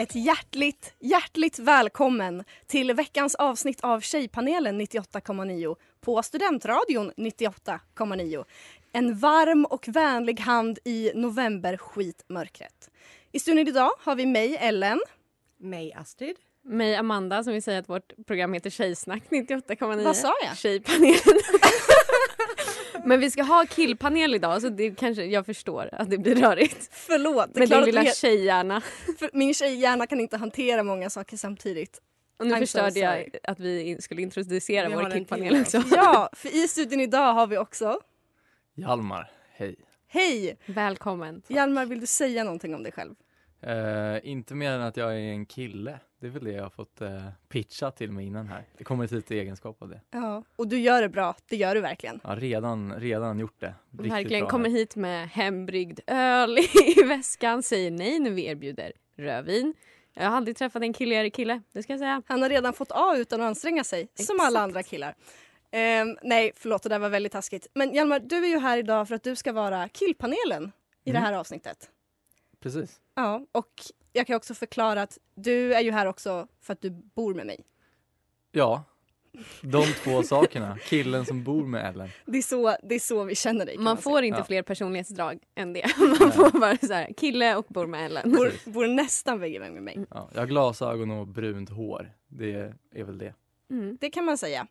Ett hjärtligt, hjärtligt välkommen till veckans avsnitt av Tjejpanelen 98,9 på Studentradion 98,9. En varm och vänlig hand i novemberskitmörkret. I studion idag har vi mig, Ellen. Mig, Astrid. Mig, Amanda, som vill säga att vårt program heter Tjejsnack 98,9. Vad sa jag? Tjejpanelen. Men vi ska ha killpanel idag så det kanske, jag förstår att det blir rörigt. Förlåt. Med din lilla tjejhjärna. min tjejhjärna kan inte hantera många saker samtidigt. Och nu I'm so förstörde sorry. jag att vi skulle introducera Vi vår killpanel också. Ja, för i studion idag har vi också... Hjalmar, hej. Hej! Välkommen. Hjalmar, vill du säga någonting om dig själv? Eh, inte mer än att jag är en kille. Det är väl det jag har fått eh, pitcha till mig innan här. Det kommer ett lite egenskap av det. Ja. Och du gör det bra, det gör du verkligen. Ja, redan, redan gjort det. Riktigt Verkligen bra kommer hit med hembryggd öl i väskan, säger nej när vi erbjuder rödvin. Jag har aldrig träffat en killigare kille, det ska jag säga. Han har redan fått A utan att anstränga sig, som alla Exakt. andra killar. Ehm, nej, förlåt, det där var väldigt taskigt. Men Hjalmar, du är ju här idag för att du ska vara killpanelen i Mm. det här avsnittet. Precis. Ja, och jag kan också förklara att du är ju här också för att du bor med mig. Ja, de två sakerna. Killen som bor med Ellen. Det är så, det är så vi känner dig. Man säga. får inte Ja. fler personlighetsdrag än det. Man får bara så här, kille och bor med Ellen. Bor, bor nästan vägg i vägg med mig. Ja, jag har glasögon och brunt hår. Det är väl det. Mm. Det kan man säga.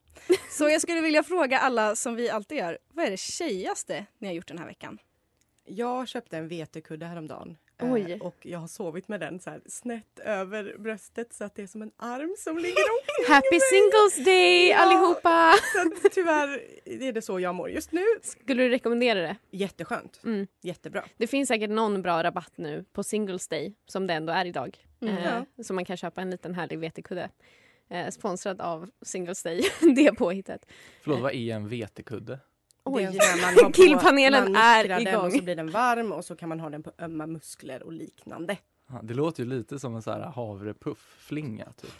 Så jag skulle vilja fråga alla som vi alltid gör. Vad är det tjejigaste ni har gjort den här veckan? Jag köpte en vetekudde häromdagen. Eh, Oj. Och jag har sovit med den så här snett över bröstet så att det är som en arm som ligger omkring Happy Singles Day Ja. allihopa! Så att tyvärr är det så jag mår just nu. Skulle du rekommendera det? Jätteskönt. Mm. Jättebra. Det finns säkert någon bra rabatt nu på Singles Day som det ändå är idag. Mm. Eh, så man kan köpa en liten härlig vetekudde. Eh, sponsrad av Singles Day, det påhittet. Förlåt, vad är en vetekudde? Oj, på- Killpanelen är igång. Och så blir den varm och så kan man ha den på ömma muskler och liknande. Ja, det låter ju lite som en så här havrepuff-flinga typ.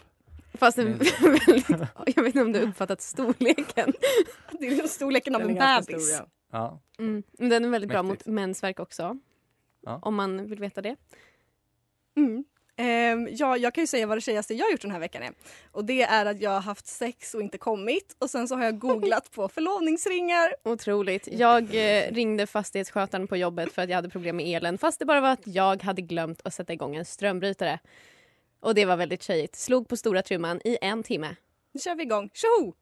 Fast en väldigt, jag vet inte om du har uppfattat storleken. Det är storleken av Den en bebis. stor, ja. Mm. Men Den är väldigt bra Mäktigt. mot mensvärk också. Ja. Om man vill veta det. Mm. Ehm, ja, jag kan ju säga vad det tjejigaste jag har gjort den här veckan är. Och det är att jag har haft sex och inte kommit. Och sen så har jag googlat på förlovningsringar. Otroligt. Jag eh, ringde fastighetsskötaren på jobbet för att jag hade problem med elen fast det bara var att jag hade glömt att sätta igång en strömbrytare. Och det var väldigt tjejigt. Slog på stora trumman i en timme. Nu kör vi igång. Tjoho!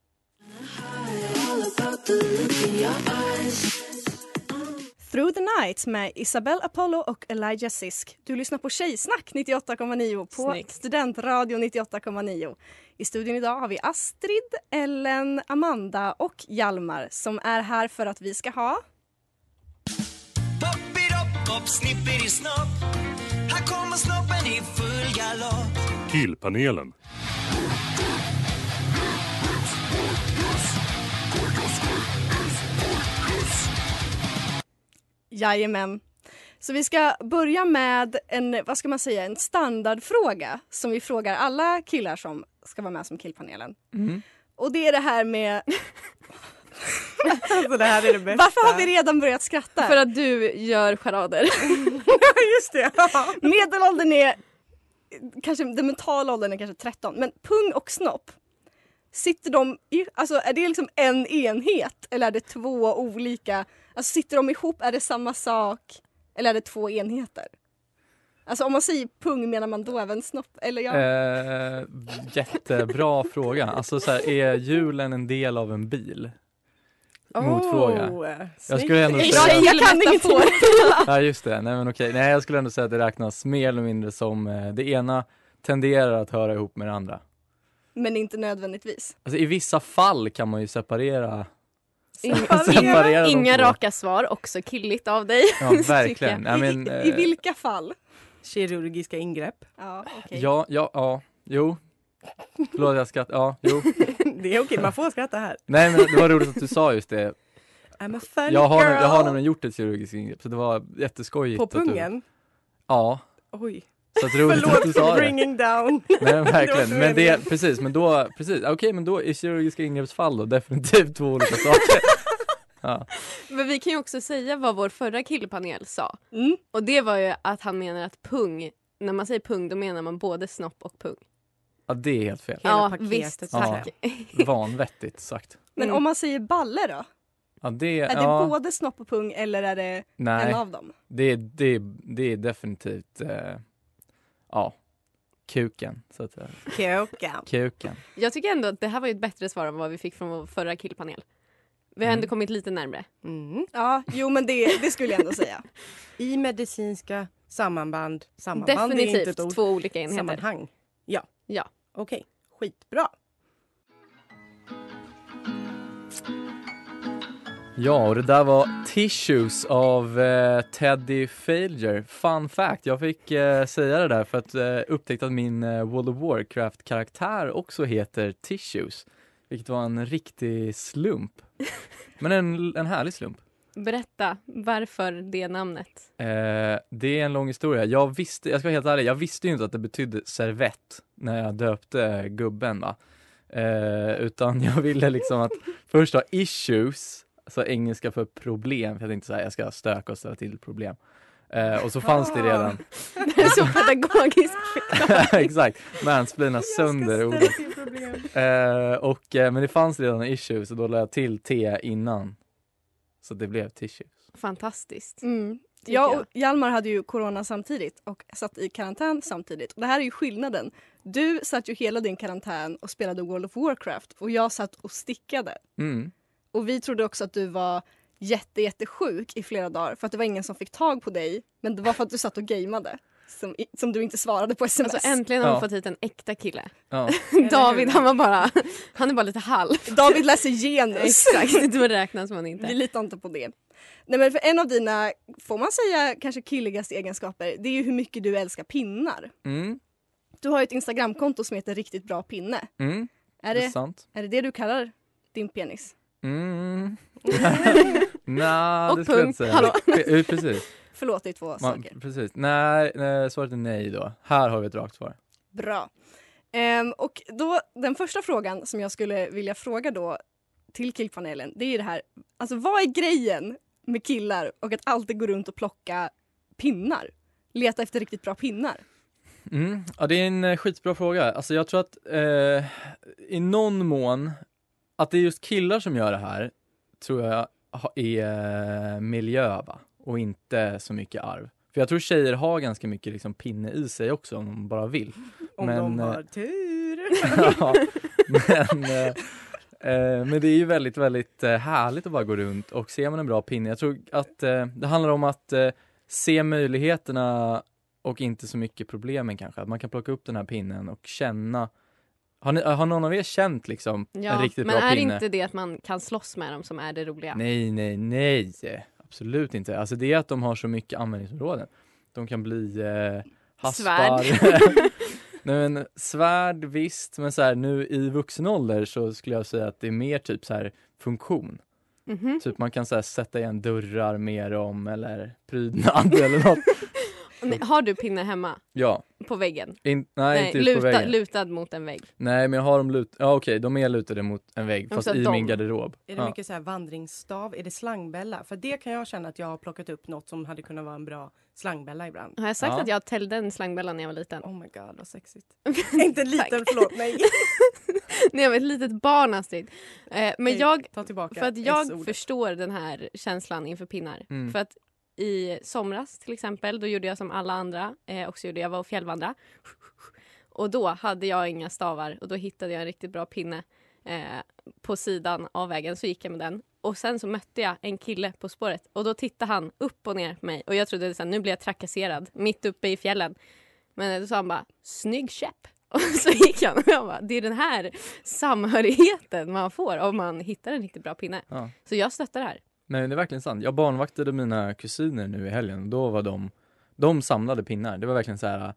Through the Night med Isabel Apollo och Elijah Sisk. Du lyssnar på Tjejsnack 98,9 på Snyggt. Studentradio 98,9. I studion idag har vi Astrid, Ellen, Amanda och Hjalmar som är här för att vi ska ha... Poppidopp, Jajamän. Så vi ska börja med en, vad ska man säga, en standardfråga som vi frågar alla killar som ska vara med som killpanelen. Mm. Och det är det här med Alltså det här är det bästa. varför har vi redan börjat skratta? För att du gör charader. Just det. Ja. Medelåldern är kanske den mentala åldern är kanske 13 men pung och snopp Sitter de i, alltså är det liksom en enhet eller är det två olika, alltså sitter de ihop, är det samma sak eller är det två enheter? Alltså om man säger pung menar man då även snopp eller ja? Eh, jättebra fråga. Alltså så här, är hjulen en del av en bil? Motfråga. Oh, Jag skulle ändå säga- jag kan ingenting. Ja just det, nej men okej. Nej jag skulle ändå säga att det räknas mer eller mindre som eh, det ena tenderar att höra ihop med det andra. Men inte nödvändigtvis. Alltså i vissa fall kan man ju separera, Inga, inga raka svar, också killigt av dig. Ja verkligen. Nej, men, I, I eh, vilka fall? Kirurgiska ingrepp. Ja, okej. Ja, ja, ja, jo. Förlåt jag skrattar, ja, jo. Det är okej, man får skratta här. Nej men det var roligt att du sa just det. I'm a funny Jag har, girl. jag har nämligen gjort ett kirurgiskt ingrepp så det var jätteskojigt. På att du- pungen? Ja, Oj. Så att roligt att du Förlåt sa för det. bringing down. Nej Det verkligen, men det, precis, men då, precis, okej men då i kirurgiska ingreppsfall då definitivt två olika saker. Ja. Men vi kan ju också säga vad vår förra killpanel sa. Mm. Och det var ju att han menar att pung, när man säger pung då menar man både snopp och pung. ja, det är helt fel. Hela ja paketet, visst, tack. Vanvettigt sagt. Men Mm. om man säger balle då? Ja, det, Är det ja, både snopp och pung eller är det nej, en av dem? det, det, det är definitivt, eh, ja, kuken, så att säga. Kåkan. Kuken. Jag tycker ändå att det här var ett bättre svar än vad vi fick från vår förra killpanel. Vi har ändå Mm. kommit lite närmre. Mm. Ja, jo men det, det skulle jag ändå säga. I medicinska sammanband. Sammanband är inte ett Definitivt ord. två olika enheter. Sammanhang. Ja. Ja. Okej. Skitbra. Ja, och det där var Tissues av eh, Teddy Failure. Fun fact, jag fick eh, säga det där för att eh, upptäckte att min eh, World of Warcraft-karaktär också heter Tissues. Vilket var en riktig slump. Men en, en härlig slump. Berätta, varför det namnet? Eh, det är en lång historia. Jag visste, jag ska vara helt ärlig, jag visste ju inte att det betydde servett när jag döpte gubben va. Eh, utan jag ville liksom att först ha issues, alltså engelska för problem, för jag tänkte så här, jag ska stöka och ställa till problem. Eh, och så fanns det redan, Det är så pedagogiskt. exakt, mansplaina sönder ordet. Eh, och, eh, men det fanns redan issues och då lade jag till T innan. Så det blev tissues. Fantastiskt. Mm. Jag och Hjalmar hade ju corona samtidigt och satt i karantän samtidigt. Och det här är ju skillnaden. Du satt ju hela din karantän och spelade World of Warcraft och jag satt och stickade. Mm. Och vi trodde också att du var jätte, jättesjuk i flera dagar för att det var ingen som fick tag på dig. Men det var för att du satt och gameade. Som, som du inte svarade på sms. Alltså äntligen har vi Ja. fått hit en äkta kille. Ja. David han var bara, han är bara lite halv. David läser genus. Exakt, då räknas man Vi inte. litar inte på det. Nej, men för en av dina, får man säga, kanske killigaste egenskaper, det är ju hur mycket du älskar pinnar. Mm. Du har ju ett Instagramkonto som heter riktigt bra pinne. Mm. Är Det är det, sant. är det det du kallar din penis? Mm. Nej, Och det skulle jag punkt. inte säga. Hallå. Eh, Precis. Förlåt, det är två Man, saker. precis. Nej, nej, svaret är nej då. Här har vi ett rakt svar. Bra. Ehm, och då, den första frågan som jag skulle vilja fråga då till killpanelen, det är det här, alltså vad är grejen med killar och att alltid gå runt och plocka pinnar? Leta efter riktigt bra pinnar. Mm. Ja, det är en eh, skitbra fråga. Alltså jag tror att eh, i någon mån, att det är just killar som gör det här, tror jag är eh, miljö va? Och inte så mycket arv. För jag tror tjejer har ganska mycket liksom pinne i sig också om de bara vill. Om Men, de eh, har tur. ja, men, eh, eh, men det är ju väldigt, väldigt eh, härligt att bara gå runt och ser man en bra pinne. Jag tror att eh, det handlar om att eh, se möjligheterna och inte så mycket problemen kanske. Att man kan plocka upp den här pinnen och känna. Har, ni, har någon av er känt liksom en Ja, riktigt men bra är pinne? inte det att man kan slåss med dem som är det roliga? Nej, nej, nej. Absolut inte. Alltså det är att de har så mycket användningsområden. De kan bli eh, haspar. Nej men svärd visst, men så här, nu i vuxen ålder så skulle jag säga att det är mer typ så här funktion. Mhm. Typ man kan så här, sätta igen dörrar med dem eller prydnad eller något. Har du pinne hemma Ja, på väggen? in, nej, inte just på luta, väggen. lutad mot en vägg. Nej men jag har dem lut, ja okej de är lutade mot en vägg fast i de. min garderob. Är det Ja. mycket så här vandringsstav? Är det slangbella? För det kan jag känna att jag har plockat upp något som hade kunnat vara en bra slangbella ibland. Har jag sagt Ja. att jag täljde en slangbella när jag var liten? Oh my god vad sexigt. Inte liten, förlåt. Nej. när jag var ett litet barn Astrid. Eh, men Okej, jag, Ta tillbaka för att jag förstår den här känslan inför pinnar. Mm. För att i somras till exempel, då gjorde jag som alla andra. Eh, också gjorde jag var och fjällvandra. Och då hade jag inga stavar och då hittade jag en riktigt bra pinne eh, på sidan av vägen. Så gick jag med den. Och sen så mötte jag en kille på spåret och då tittade han upp och ner på mig. Och jag trodde att nu blir jag trakasserad mitt uppe i fjällen. Men då sa han bara snygg käpp. Och så gick han och jag bara, det är den här samhörigheten man får om man hittar en riktigt bra pinne. Ja. Så jag stöttar det här. Men det är verkligen sant. Jag barnvaktade mina kusiner nu i helgen och då var de, de samlade pinnar. Det var verkligen så här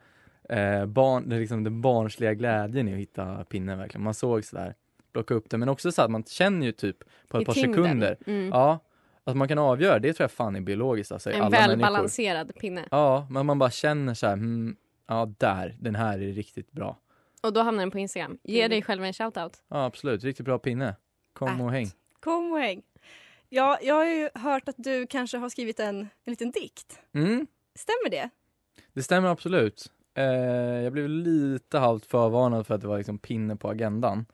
eh, barn, det är liksom den barnsliga glädjen i att hitta pinnen verkligen. Man såg sådär, plocka upp den men också så att man känner ju typ på ett I par tyngden. sekunder. Mm. Ja, att man kan avgöra, det tror jag fan är biologiskt alltså. en välbalanserad pinne. Ja, men man bara känner så här, mm, ja där, den här är riktigt bra. Och då hamnar den på Instagram. Ge Mm. dig själv en shoutout. Ja absolut, riktigt bra pinne. Kom och Att. häng. Kom och häng. Ja, jag har ju hört att du kanske har skrivit en, en liten dikt. Mm, Stämmer det? det stämmer absolut. Eh, jag blev lite halvt förvarnad för att det var liksom pinne på agendan.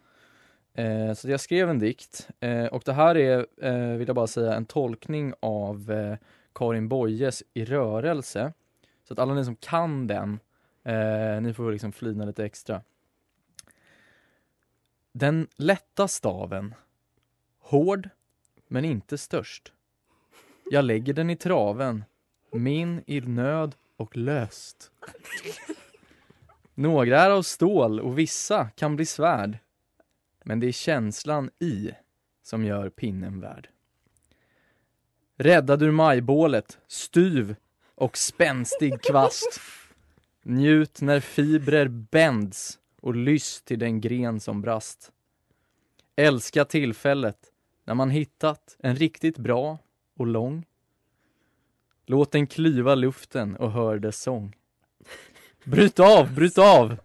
Eh, så jag skrev en dikt eh, och det här är, eh, vill jag bara säga, en tolkning av eh, Karin Boyes I rörelse. Så att alla ni som kan den, eh, ni får liksom flina lite extra. Den lätta staven, hård men inte störst. Jag lägger den i traven, min i nöd och löst. Några är av stål och vissa kan bli svärd. Men det är känslan i som gör pinnen värd. Räddad ur majbålet, styv och spänstig kvast. Njut när fibrer bänds och lyss till den gren som brast. Älska tillfället när man hittat en riktigt bra och lång. Låt den klyva luften och hör dess sång. Bryt av, bryt av!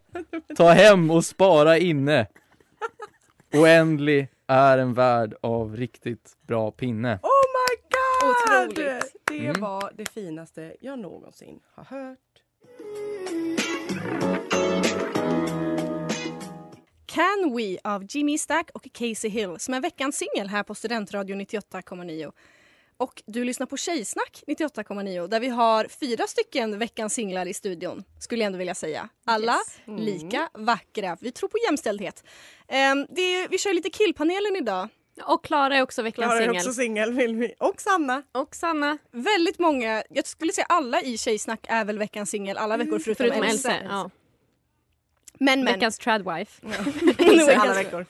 Ta hem och spara inne. Oändlig är en värld av riktigt bra pinne. Oh my god! Otroligt. Det Mm. var det finaste jag någonsin har hört. Can We av Jimmy Stack och Casey Hill som är veckans singel här på Studentradio 98,9. Och du lyssnar på Tjejsnack 98,9 där vi har fyra stycken veckans singlar i studion skulle jag ändå vilja säga. Alla Yes. Mm. lika vackra. Vi tror på jämställdhet. Det är, vi kör lite killpanelen idag. Och Klara är också veckans Klara är singel. också singel. vill vi- Och Sanna. Och Sanna. Väldigt många, jag skulle säga alla i Tjejsnack är väl veckans singel alla veckor förutom, Förutom Else. Else. Ja. Men men. Veckans tradwife. Alla veckor.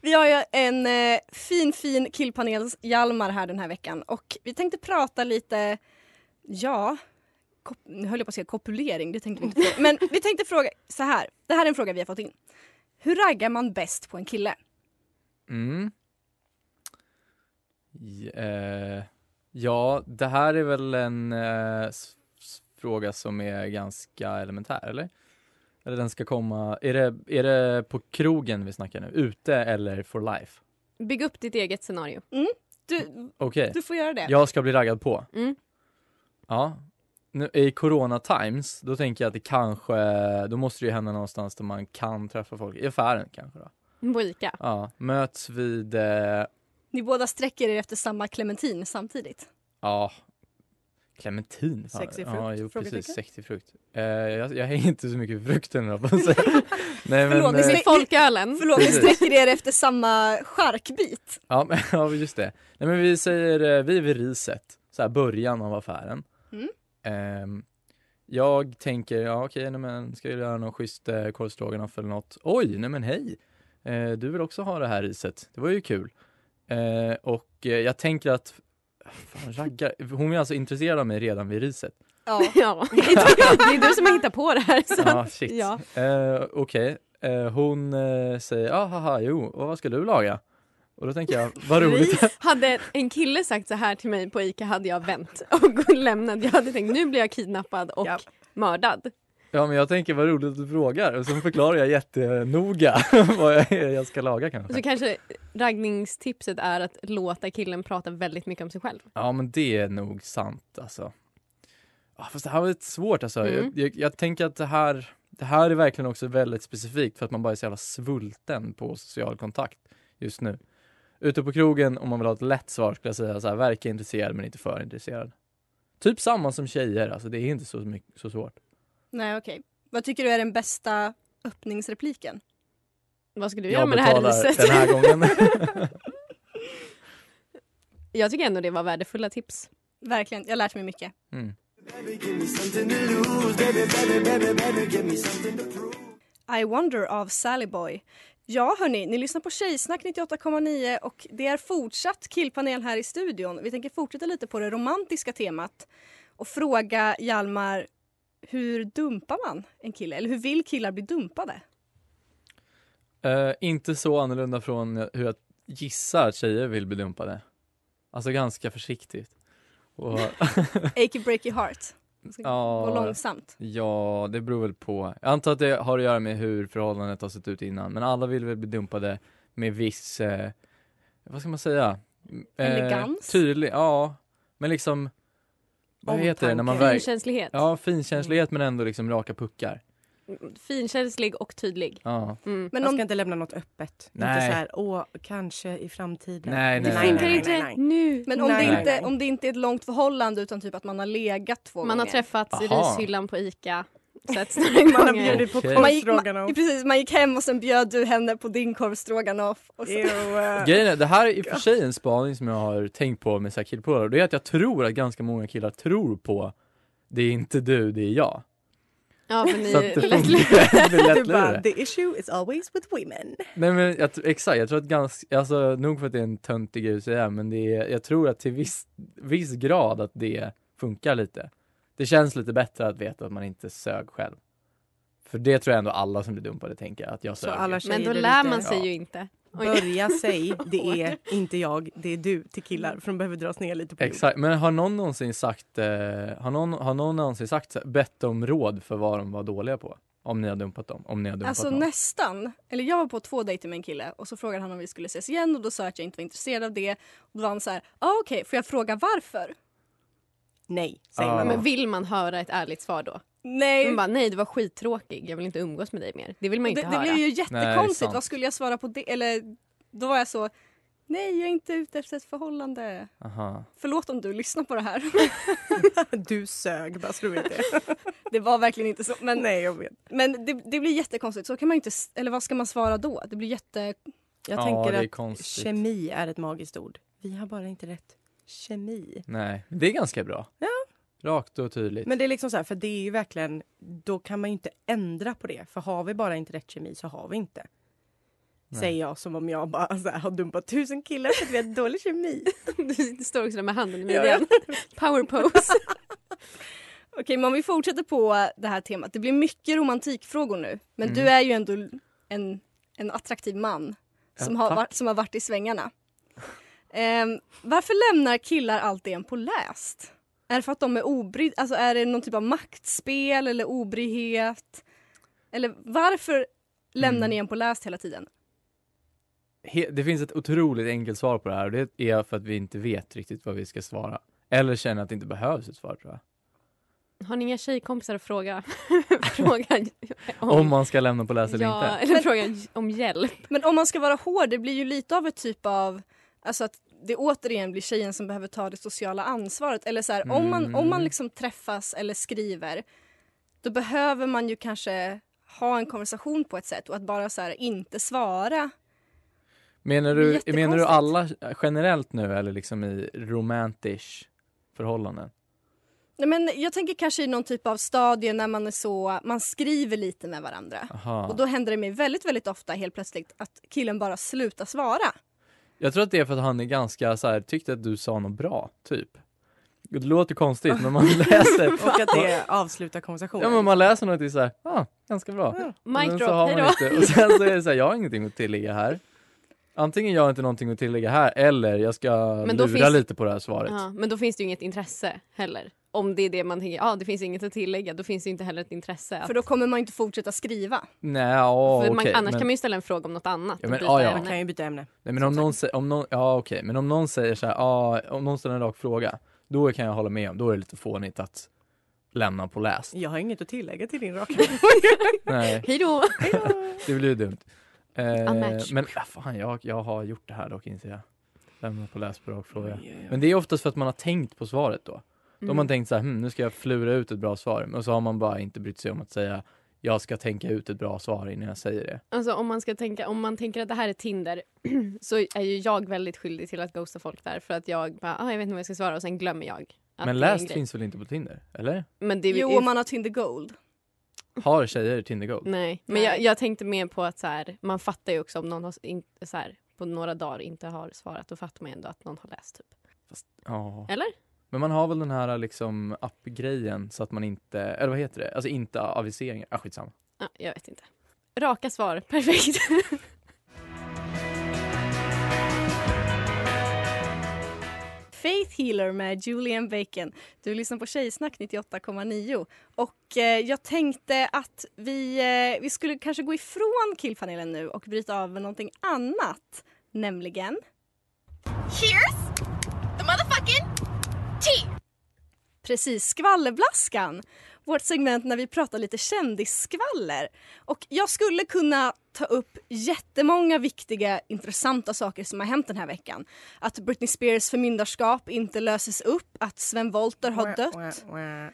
Vi har ju en eh, fin fin killpanels Hjalmar här den här veckan och vi tänkte prata lite, ja, kop- nu höll jag på att säga kopulering, det tänkte vi inte på. Men vi tänkte fråga så här, det här är en fråga vi har fått in. Hur raggar man bäst på en kille? Mm. J- eh, ja, det här är väl en eh, s- s- fråga som är ganska elementär, eller? Eller den ska komma, är det, är det på krogen vi snackar nu? Ute eller for life? Bygg upp ditt eget scenario. Du, Okej, du får göra det. jag ska bli raggad på. Mm. Ja. Nu, I corona times, då tänker jag att det kanske, då måste det ju hända någonstans där man kan träffa folk. I affären kanske då. På Ica. Ja, möts vid, eh, Ni båda sträcker er efter samma clementin samtidigt. Ja, clementin. Sexig frukt? Ja, jo, precis. Sexig frukt. Eh, jag, jag hänger inte så mycket i frukten, höll jag på att säga. Nej, Förlåt, men, eh, ser- Folkölen. Förlåt, ni sträcker er efter samma charkbit. ja, men, ja, just det. Nej, men vi säger, eh, vi är vid riset, så här början av affären. Mm. Ehm, jag tänker, ja okej, nej, men ska jag göra någon schysst eh, korvstroganoff eller något? Oj, nej men hej! Eh, du vill också ha det här riset, det var ju kul. Eh, och eh, jag tänker att, fan raggar, hon är alltså intresserad av mig redan vid riset. Ja. Ja, det är du som har hittat på det här. Så. Ja, shit. Ja. Eh, Okej, eh, hon eh, säger ah, haha, jo, och vad ska du laga? Och då tänker jag, vad roligt. Hade en kille sagt så här till mig på Ica hade jag vänt och lämnat. Jag hade tänkt nu blir jag kidnappad och Ja. mördad. Ja men jag tänker vad roligt att du frågar och så förklarar jag jättenoga vad jag, jag ska laga kanske. Så kanske raggningstipset är att låta killen prata väldigt mycket om sig själv. Ja men det är nog sant alltså. Fast det här var lite svårt alltså. Mm. Jag, jag, jag tänker att det här, det här är verkligen också väldigt specifikt för att man bara är så jävla svulten på social kontakt just nu. Ute på krogen om man vill ha ett lätt svar skulle jag säga så här, verka intresserad men inte för intresserad. Typ samma som tjejer, alltså det är inte så, mycket, så svårt. Nej, okej. Vad tycker du är den bästa öppningsrepliken? Vad ska du göra Jag med det här riset? den här gången. Jag tycker ändå det var värdefulla tips. Verkligen, jag har lärt mig mycket. Mm. I Wonder av Sally Boy. Ja hörni, ni lyssnar på Tjejsnack 98,9 och det är fortsatt killpanel här i studion. Vi tänker fortsätta lite på det romantiska temat och fråga Hjalmar hur dumpar man en kille? Eller hur vill killar bli dumpade? Eh, inte så annorlunda från hur jag gissar att tjejer vill bli dumpade. Alltså ganska försiktigt. Och, Achy breaky heart. Ja. Gå långsamt. ja, det beror väl på. Jag antar att det har att göra med hur förhållandet har sett ut innan. Men alla vill väl bli dumpade med viss, eh, vad ska man säga? Eh, Elegans? Tydlig, ja. Men liksom, vad heter det när man. Finkänslighet. Ja, finkänslighet men ändå liksom raka puckar. Finkänslig och tydlig. Ja. Mm. Men Man om, ska inte lämna något öppet. Nej. Inte så här, åh, kanske i framtiden. Nej, nej, Det nej, funkar nej, inte nu. men om, Nej, det nej, inte, nej. om det inte är ett långt förhållande utan typ att man har legat två Man har gånger. träffats i Aha. rishyllan på ICA. Setts några Man har bjudit på Okej. man, gick, man, korvstroganoff. precis, man gick hem och sen bjöd du henne på din korvstroganoff. Och så, Ew. Grejen är, det här är i och för sig en spaning som jag har tänkt på med så här killpolare. Det är att jag tror att ganska många killar tror på det är inte du, det är jag. Ja, för ni Så att det är lätt funkar. det blir Du bara, lätt the issue is always with women. Nej men jag, exakt, jag tror att ganska, alltså nog för att det är en töntig grej att säga men det är, jag tror att till viss, viss grad att det funkar lite. Det känns lite bättre att veta att man inte sög själv. För det tror jag ändå alla som blir dumpade tänker, att jag sög. Men då lär man sig Ja. ju inte. Oj. Börja säg, det är inte jag, det är du till killar. För de behöver dras ner lite på jorden. Exakt, men har någon någonsin sagt, eh, har, någon, har någon någonsin sagt, bett om råd för vad de var dåliga på? Om ni har dumpat dem? Om ni har dumpat Alltså någon? nästan. Eller jag var på två dejter med en kille och så frågade han om vi skulle ses igen och då sa jag att jag inte var intresserad av det. Och då var han så här, ah, okej, får jag fråga varför? Nej, säger man. Men vill man höra ett ärligt svar då? Nej, Man bara, nej du var skittråkig, jag vill inte umgås med dig mer. Det vill man ju det, inte det höra. blir ju Nej, jättekonstigt. sant. Vad skulle jag svara på det? Eller då var jag så, nej jag är inte ute efter ett förhållande. Aha. Förlåt om du lyssnar på det här. Du sög, bara så du vet det. det var verkligen inte så. Men, Nej, jag vet. men det, det blir jättekonstigt. Så kan man inte, eller vad ska man svara då? Det blir jätte... Jag Ja, tänker det är att konstigt. kemi är ett magiskt ord. Vi har bara inte rätt kemi. Nej, det är ganska bra. Ja. Rakt och tydligt. Men det är liksom så här, för det är ju verkligen, då kan man ju inte ändra på det. För har vi bara inte rätt kemi så har vi inte. Nej. Säger jag som om jag bara så här, har dumpat tusen killar för att vi har dålig kemi. Du står också där med handen i Ja, midjan. Power pose. Okej, men om vi fortsätter på det här temat. Det blir mycket romantikfrågor nu. Men Mm. du är ju ändå en, en attraktiv man som, Ja, har, varit, som har varit i svängarna. Ehm, varför lämnar killar alltid en på läst? Är det för att de är obry... Alltså är det någon typ av maktspel eller obryhet? Eller varför lämnar Mm. ni en på läst hela tiden? He- det finns ett otroligt enkelt svar på det här och det är för att vi inte vet riktigt vad vi ska svara. Eller känner att det inte behövs ett svar tror jag. Har ni inga tjejkompisar att fråga? fråga om, Om man ska lämna på läs eller ja, inte. eller fråga om hjälp. Men om man ska vara hård, det blir ju lite av ett typ av... Alltså att det återigen blir tjejen som behöver ta det sociala ansvaret. Eller så här, om man, om man Mm. liksom träffas eller skriver då behöver man ju kanske ha en konversation på ett sätt och att bara så här, inte svara. Menar du, menar du alla generellt nu eller liksom i romantish förhållanden? Nej, men jag tänker kanske i någon typ av stadie när man är så, man skriver lite med varandra. Aha. Och då händer det mig väldigt, väldigt ofta helt plötsligt att killen bara slutar svara. Jag tror att det är för att han är ganska så här, tyckte att du sa något bra, typ. Det låter konstigt men man läser Och att det avslutar konversationen. Ja men man läser något och är såhär, ah, ganska bra. Ja. Och Mic drop, har hej man då. inte- Och sen så är det såhär, jag har ingenting att tillägga här. Antingen jag har inte någonting att tillägga här eller jag ska Men lura finns- lite på det här svaret. Ja, men då finns det ju inget intresse heller. Om det är det man tänker, ja det finns inget att tillägga, då finns det inte heller ett intresse. Att, För då kommer man inte fortsätta skriva. Nej, ja, för okej. man, annars men, kan man ju ställa en fråga om något annat. Ja, och men- byta ja, ja. Man kan ju byta ämne. nej, men om någon, säger, om någon, ja okej, men om någon säger så här, ja, om någon ställer en rak fråga, då kan jag hålla med om, då är det lite fånigt att lämna på läst. Jag har inget att tillägga till din raka Nej, Hej då! det blir ju dumt. Eh, men äh, fan, jag, jag har gjort det här dock inser jag. Lämna på läst på rak fråga. Men det är oftast för att man har tänkt på svaret då. Då har man Mm. tänkt så här, hm, nu ska jag flura ut ett bra svar. Men så har man bara inte brytt sig om att säga, jag ska tänka ut ett bra svar innan jag säger det. Alltså om man ska tänka, om man tänker att det här är Tinder så är ju jag väldigt skyldig till att ghosta folk där för att jag bara, ah, jag vet inte vad jag ska svara och sen glömmer jag. att Men det är en läst grej. finns väl inte på Tinder? Eller? Men det är Jo, om man har Tinder Gold. Har tjejer Tinder Gold? Nej, men Nej. jag, jag tänkte mer på att så här, man fattar ju också om någon har s- in, så här, på några dagar inte har svarat, då fattar man ju ändå att någon har läst. Typ. Ja. Eller? Men man har väl den här liksom appgrejen så att man inte, eller vad heter det? Alltså inte aviseringar. Ah, skitsamma. Ja, jag vet inte. Raka svar, perfekt. Faith Healer med Julian Bacon. Du lyssnar på Tjejsnack 98,9. Och eh, jag tänkte att vi, eh, vi skulle kanske gå ifrån killpanelen nu och bryta av med någonting annat. Nämligen... Here's Precis, skvallerblaskan. Vårt segment när vi pratar lite kändisskvaller. Och jag skulle kunna ta upp jättemånga viktiga, intressanta saker som har hänt den här veckan. Att Britney Spears förmyndarskap inte löses upp, att Sven Wollter har dött.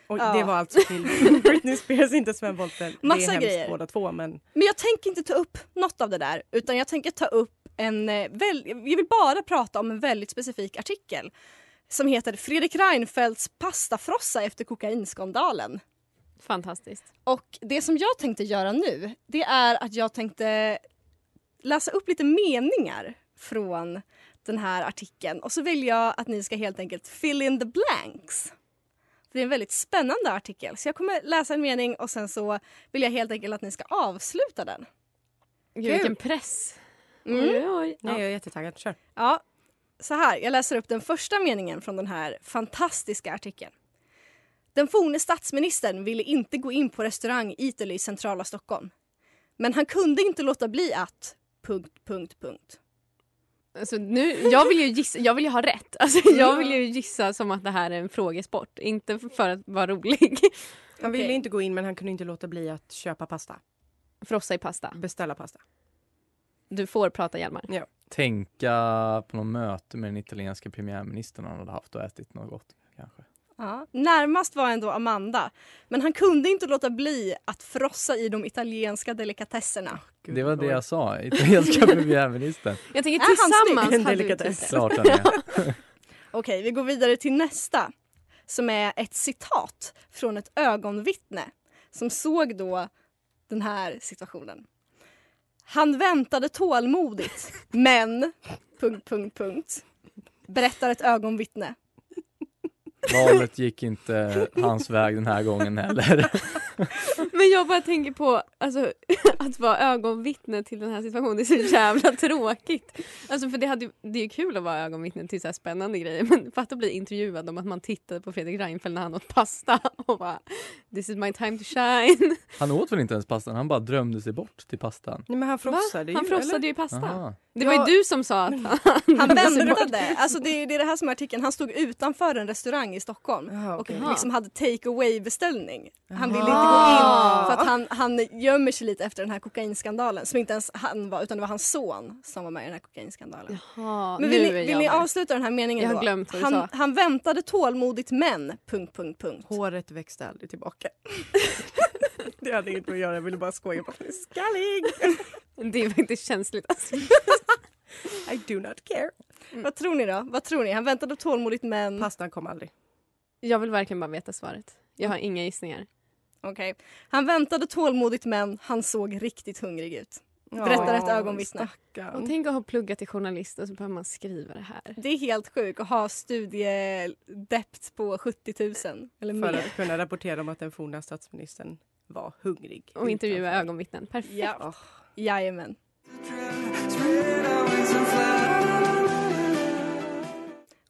Och Ja. det var alltså till Britney Spears, inte Sven Wollter. Det Massa är hemskt grejer. båda två men Men jag tänker inte ta upp något av det där utan jag tänker ta upp en... eh, Väl, jag vill bara prata om en väldigt specifik artikel som heter Fredrik Reinfeldts pastafrossa efter kokainskandalen. Fantastiskt. Och det som jag tänkte göra nu, det är att jag tänkte läsa upp lite meningar från den här artikeln och så vill jag att ni ska helt enkelt fill in the blanks. Det är en väldigt spännande artikel så jag kommer läsa en mening och sen så vill jag helt enkelt att ni ska avsluta den. Gud, vilken press. Mm. Oj, oj. nej, jag är jättetaggad. Kör. Ja, så här. Jag läser upp den första meningen från den här fantastiska artikeln. Den forne statsministern ville inte gå in på restaurang Italy i centrala Stockholm. Men han kunde inte låta bli att... Punkt, punkt, punkt. Alltså, nu, jag, vill ju gissa, jag vill ju ha rätt. Alltså, jag vill ju gissa som att det här är en frågesport. Inte för att vara rolig. Han ville inte gå in men han kunde inte låta bli att köpa pasta. Frossa i pasta. Beställa pasta. Du får prata Hjalmar. Tänka på något möte med den italienska premiärministern han hade haft och ätit något gott kanske. Ja. Närmast var ändå Amanda. Men han kunde inte låta bli att frossa i de italienska delikatesserna. Gud, det var det jag sa, italienska premiärministern. Jag tänker han tillsammans En hade vi han. Okej, vi går vidare till nästa. Som är ett citat från ett ögonvittne som såg då den här situationen. Han väntade tålmodigt, men... Punkt, punkt, punkt. Berättar ett ögonvittne. Valet gick inte hans väg den här gången heller. Men jag bara tänker på alltså, att vara ögonvittne till den här situationen. Det är så jävla tråkigt. Alltså, för det, hade, det är ju kul att vara ögonvittne till så här spännande grejer. Men fatta att bli intervjuad om att man tittade på Fredrik Reinfeldt när han åt pasta och bara This is my time to shine. Han åt väl inte ens pastan, han bara drömde sig bort till pastan. Nej, men han frossade ju. Han frossade eller? ju i pasta. Aha. Det var Ja. ju du som sa att han... Han väntade. Alltså det, det är det här som är artikeln. Han stod utanför en restaurang i Stockholm Jaha, och okej. liksom hade take away beställning. Han ville inte gå in för att han, han gömmer sig lite efter den här kokainskandalen som inte ens han var utan det var hans son som var med i den här kokainskandalen. Jaha, Men vill, ni, vill jag ni avsluta den här meningen Jag har då? glömt vad du han, sa. han väntade tålmodigt men... Punkt, punkt, punkt. Håret växte aldrig tillbaka. det hade inget med att göra, jag ville bara skoja är skallig. Det är faktiskt känsligt. Alltså. I do not care. Vad tror ni då? Vad tror ni? Han väntade tålmodigt men... Pastan kom aldrig. Jag vill verkligen bara veta svaret. Jag har inga gissningar. Okej. Han väntade tålmodigt men han såg riktigt hungrig ut. Berättar ett ögonvittne. stackarn. Och tänk att ha pluggat till journalist och så behöver man skriva det här. Det är helt sjukt att ha studiedept på 70 000 eller För mer. att kunna rapportera om att den forna statsministern var hungrig. Och intervjua ögonvittnen. Perfekt. Ja. Jajamän.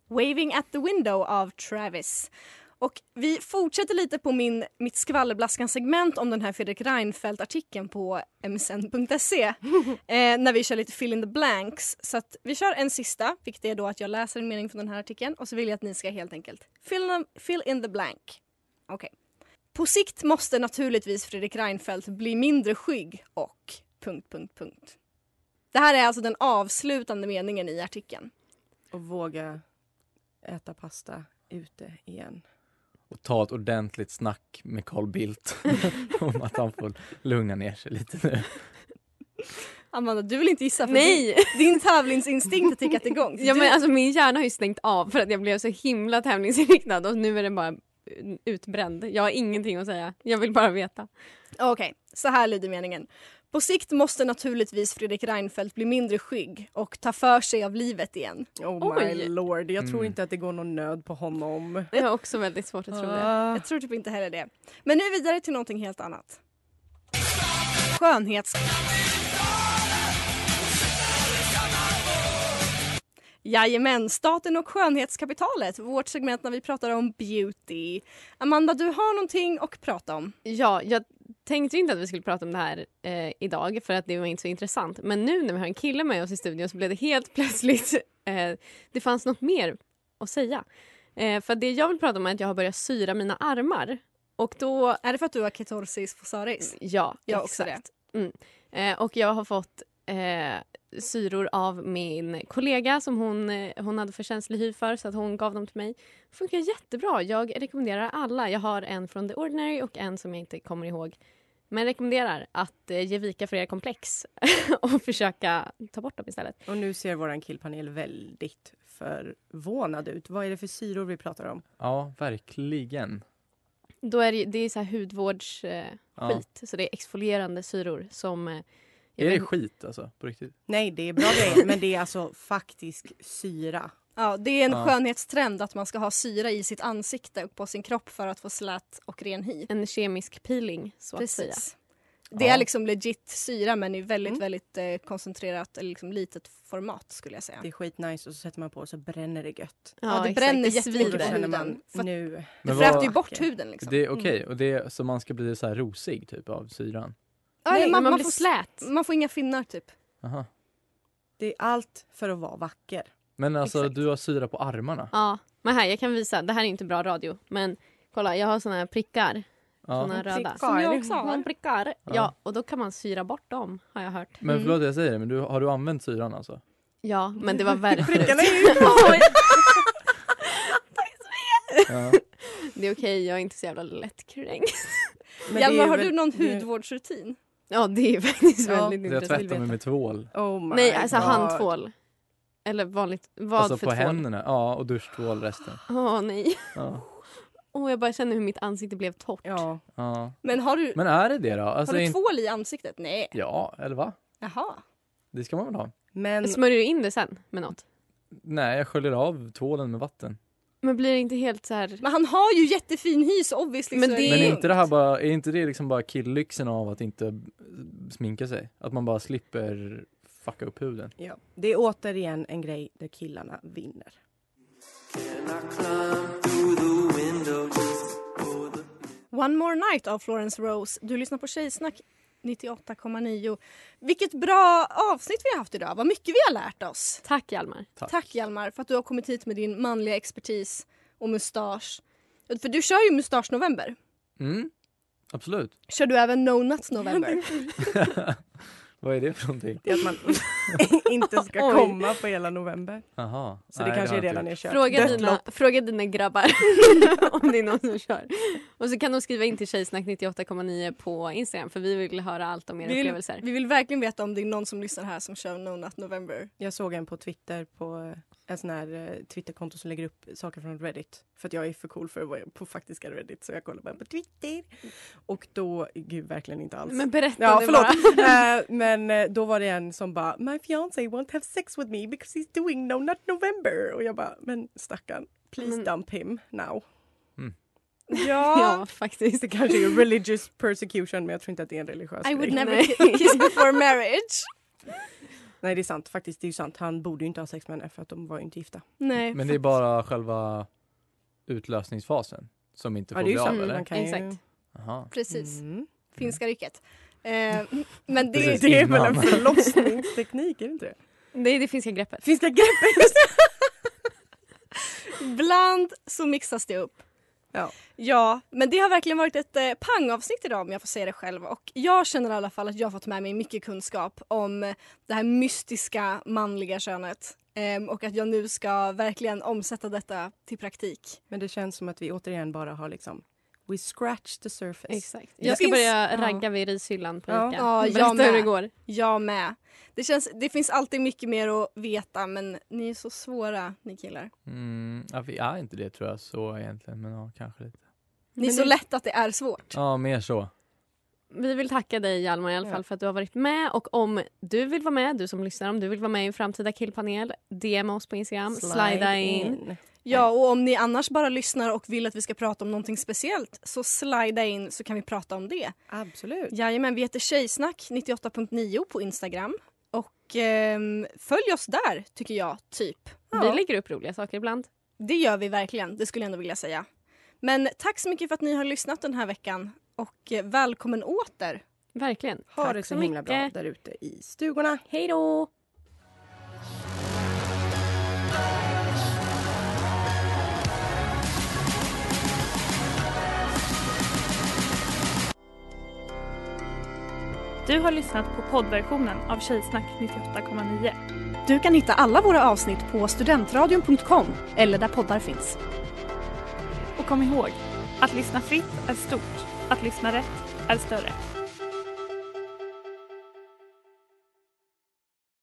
Waving at the window av Travis. Och vi fortsätter lite på min, mitt skvallerblaskan-segment om den här Fredrik Reinfeldt-artikeln på msn.se eh, när vi kör lite fill in the blanks. Så vi kör en sista, vilket är då att jag läser en mening från den här artikeln och så vill jag att ni ska helt enkelt fill in, fill in the blank. Okej. På sikt måste naturligtvis Fredrik Reinfeldt bli mindre skygg och... Punkt, punkt, punkt. Det här är alltså den avslutande meningen i artikeln. Och våga äta pasta ute igen. Och ta ett ordentligt snack med Carl Bildt om att han får lugna ner sig lite nu. Amanda, du vill inte gissa för Nej! Din, din tävlingsinstinkt har tickat igång. Ja, Du- men alltså, min hjärna har ju stängt av för att jag blev så himla tävlingsinriktad och nu är den bara eh, utbränd. Jag har ingenting att säga. Jag vill bara veta. Okej, så här lyder meningen. På sikt måste naturligtvis Fredrik Reinfeldt bli mindre skygg och ta för sig av livet igen. Oh my Oj. lord, jag tror Mm. inte att det går någon nöd på honom. Jag har också väldigt svårt att tro det. Ah. Jag tror typ inte heller det. Men nu vidare till någonting helt annat. Skönhets... Jajamän, staten och skönhetskapitalet. Vårt segment när vi pratar om beauty. Amanda, du har någonting att prata om. Ja, jag tänkte inte att vi skulle prata om det här eh, idag för att det var inte så intressant. Men nu när vi har en kille med oss i studion så blev det helt plötsligt, eh, det fanns något mer att säga. Eh, för det jag vill prata om är att jag har börjat syra mina armar. Och då... Är det för att du har ketorsis fosaris? Ja, Jag har också exakt. Mm. Eh, och jag har fått eh, syror av min kollega som hon, eh, hon hade för känslig hy för så att hon gav dem till mig. Det funkar jättebra. Jag rekommenderar alla. Jag har en från The Ordinary och en som jag inte kommer ihåg. Men rekommenderar att eh, ge vika för era komplex och försöka ta bort dem istället. Och nu ser våran killpanel väldigt förvånad ut. Vad är det för syror vi pratar om? Ja, verkligen. Då är det, det är så här hudvårdsskit, eh, Ja. så det är exfolierande syror som... Eh, Är det skit alltså? På riktigt? Nej, det är bra grejer, men det är alltså faktisk syra. Ja, det är en Ja. skönhetstrend att man ska ha syra i sitt ansikte och på sin kropp för att få slät och ren hy. En kemisk peeling, så att säga. Precis. Det Ja. är liksom legit syra men i väldigt, Mm. väldigt eh, koncentrerat eller liksom litet format skulle jag säga. Det är skitnice och så sätter man på och så bränner det gött. Ja, det exakt. bränner jättemycket på huden. För nu... det Men fräter vad- ju bort huden liksom. Det är okej, och det så man ska bli så här rosig typ av syran? Nej, man, man, man, blir får, slät. man får inga finnar typ. Aha. Det är allt för att vara vacker. Men alltså Exakt. du har syra på armarna? Ja, men här jag kan visa. Det här är inte bra radio, men kolla jag har såna här prickar. Ja. Såna här röda. Prickar. Som jag också har. Prickar. Ja. Ja. och då kan man syra bort dem har jag hört. Men förlåt jag säger det, men du, har du använt syran alltså? Ja, men det var verkligen... Prickarna är ju Oj. Ja. Det är okej, jag är inte så jävla lättkränkt. Hjalmar, har väl- du någon hudvårdsrutin? Ja, det är faktiskt Ja, väldigt Jag intressant. tvättar mig med tvål. Oh my Nej, alltså God. handtvål. Eller vanligt, vad Alltså för på tvål? händerna, ja och duschtvål resten. Åh nej. Ja. Åh, jag bara känner hur mitt ansikte blev torrt. Ja, ja. Men har du, Men är det det då? Alltså, har du in... tvål i ansiktet? Nej. Ja, eller va? Jaha. Det ska man väl ha? men Smörjer du in det sen med något? Nej, jag sköljer av tvålen med vatten. Men blir det inte helt så här... Men han har ju jättefin hy så obviously Men det- Men är inte det här bara, är inte det liksom bara killlyxen av att inte sminka sig? Att man bara slipper fucka upp huden? ja, det är återigen en grej där killarna vinner. One more night av Florence Rose. Du lyssnar på Tjejsnack 98,9. Vilket bra avsnitt vi har haft idag. Vad mycket vi har lärt oss. Tack Hjalmar. Tack. Tack Hjalmar för att du har kommit hit med din manliga expertis och mustasch. För du kör ju mustasch november. Mm, absolut. Kör du även no nuts november? Vad är det för någonting? Det är att man inte ska Oj. komma på hela november. Aha. Så det Nej, kanske har är redan är kört. Fråga dina, fråga dina grabbar om det är någon som kör. Och så kan de skriva in till Tjejsnack 98,9 på Instagram för vi vill höra allt om era Vi vill, upplevelser. vi vill verkligen veta om det är någon som lyssnar här som kör no nut november. Jag såg en på Twitter på eh, en sån här eh, Twitterkonto som lägger upp saker från Reddit. För att jag är för cool för att vara på faktiska Reddit så jag kollar bara på Twitter. Och då, gud verkligen inte alls. Men berätta Ja, det förlåt. bara. Eh, men eh, då var det en som bara My fiancé won't have sex with me because he's doing no nut November. Och jag bara, men stackarn, please Men- dump him now. Mm. Ja, Ja, faktiskt. det kanske är religious persecution men jag tror inte att det är en religiös I would grej. never Nej. ki- kiss before marriage. Nej det är sant, faktiskt det är ju sant. Han borde ju inte ha sex med henne för att de var ju inte gifta. Nej. Men det är bara själva utlösningsfasen. som inte Ja, får det är bli ju av så. eller? Man kan ju... Exakt. Jaha. Precis. Mm. Finska riket. Eh, men det, Precis. Det är väl en Innan. förlossningsteknik, är det inte det? Det är det finska greppet. Finska greppet! Ibland så mixas det upp. Ja. Ja, men det har verkligen varit ett eh, pangavsnitt idag om jag får säga det själv. Och jag känner i alla fall att jag har fått med mig mycket kunskap om det här mystiska manliga könet. Ehm, och att jag nu ska verkligen omsätta detta till praktik. Men det känns som att vi återigen bara har liksom We scratch the surface. Exakt. Jag ska finns- börja ja. ragga vid rishyllan på Ja. Ica. Ja, jag Berätta hur det med. går. Jag med. Det, känns, det finns alltid mycket mer att veta men ni är så svåra ni killar. Mm, ja, vi är inte det tror jag så egentligen, men ja, kanske lite. Ni är Men så lätt att det är svårt. Ja, mer så. Vi vill tacka dig Hjalmar i alla Ja. fall för att du har varit med och om du vill vara med, du som lyssnar, om du vill vara med i en framtida killpanel, DM oss på Instagram, slida in. Ja, och om ni annars bara lyssnar och vill att vi ska prata om någonting speciellt så slida in så kan vi prata om det. Absolut. Jajamän, vi heter Tjejsnack 98.9 på Instagram. Och ehm, följ oss där, tycker jag, typ. Vi lägger upp roliga saker ibland. Det gör vi verkligen, det skulle jag ändå vilja säga. Men tack så mycket för att ni har lyssnat den här veckan och eh, välkommen åter. Verkligen. Ha Tack det så så himla bra mycket. där ute i stugorna. Hej då! Du har lyssnat på poddversionen av Tjejsnack 98,9. Du kan hitta alla våra avsnitt på studentradion.com eller där poddar finns. Och kom ihåg, att lyssna fritt är stort. Att lyssna rätt är större.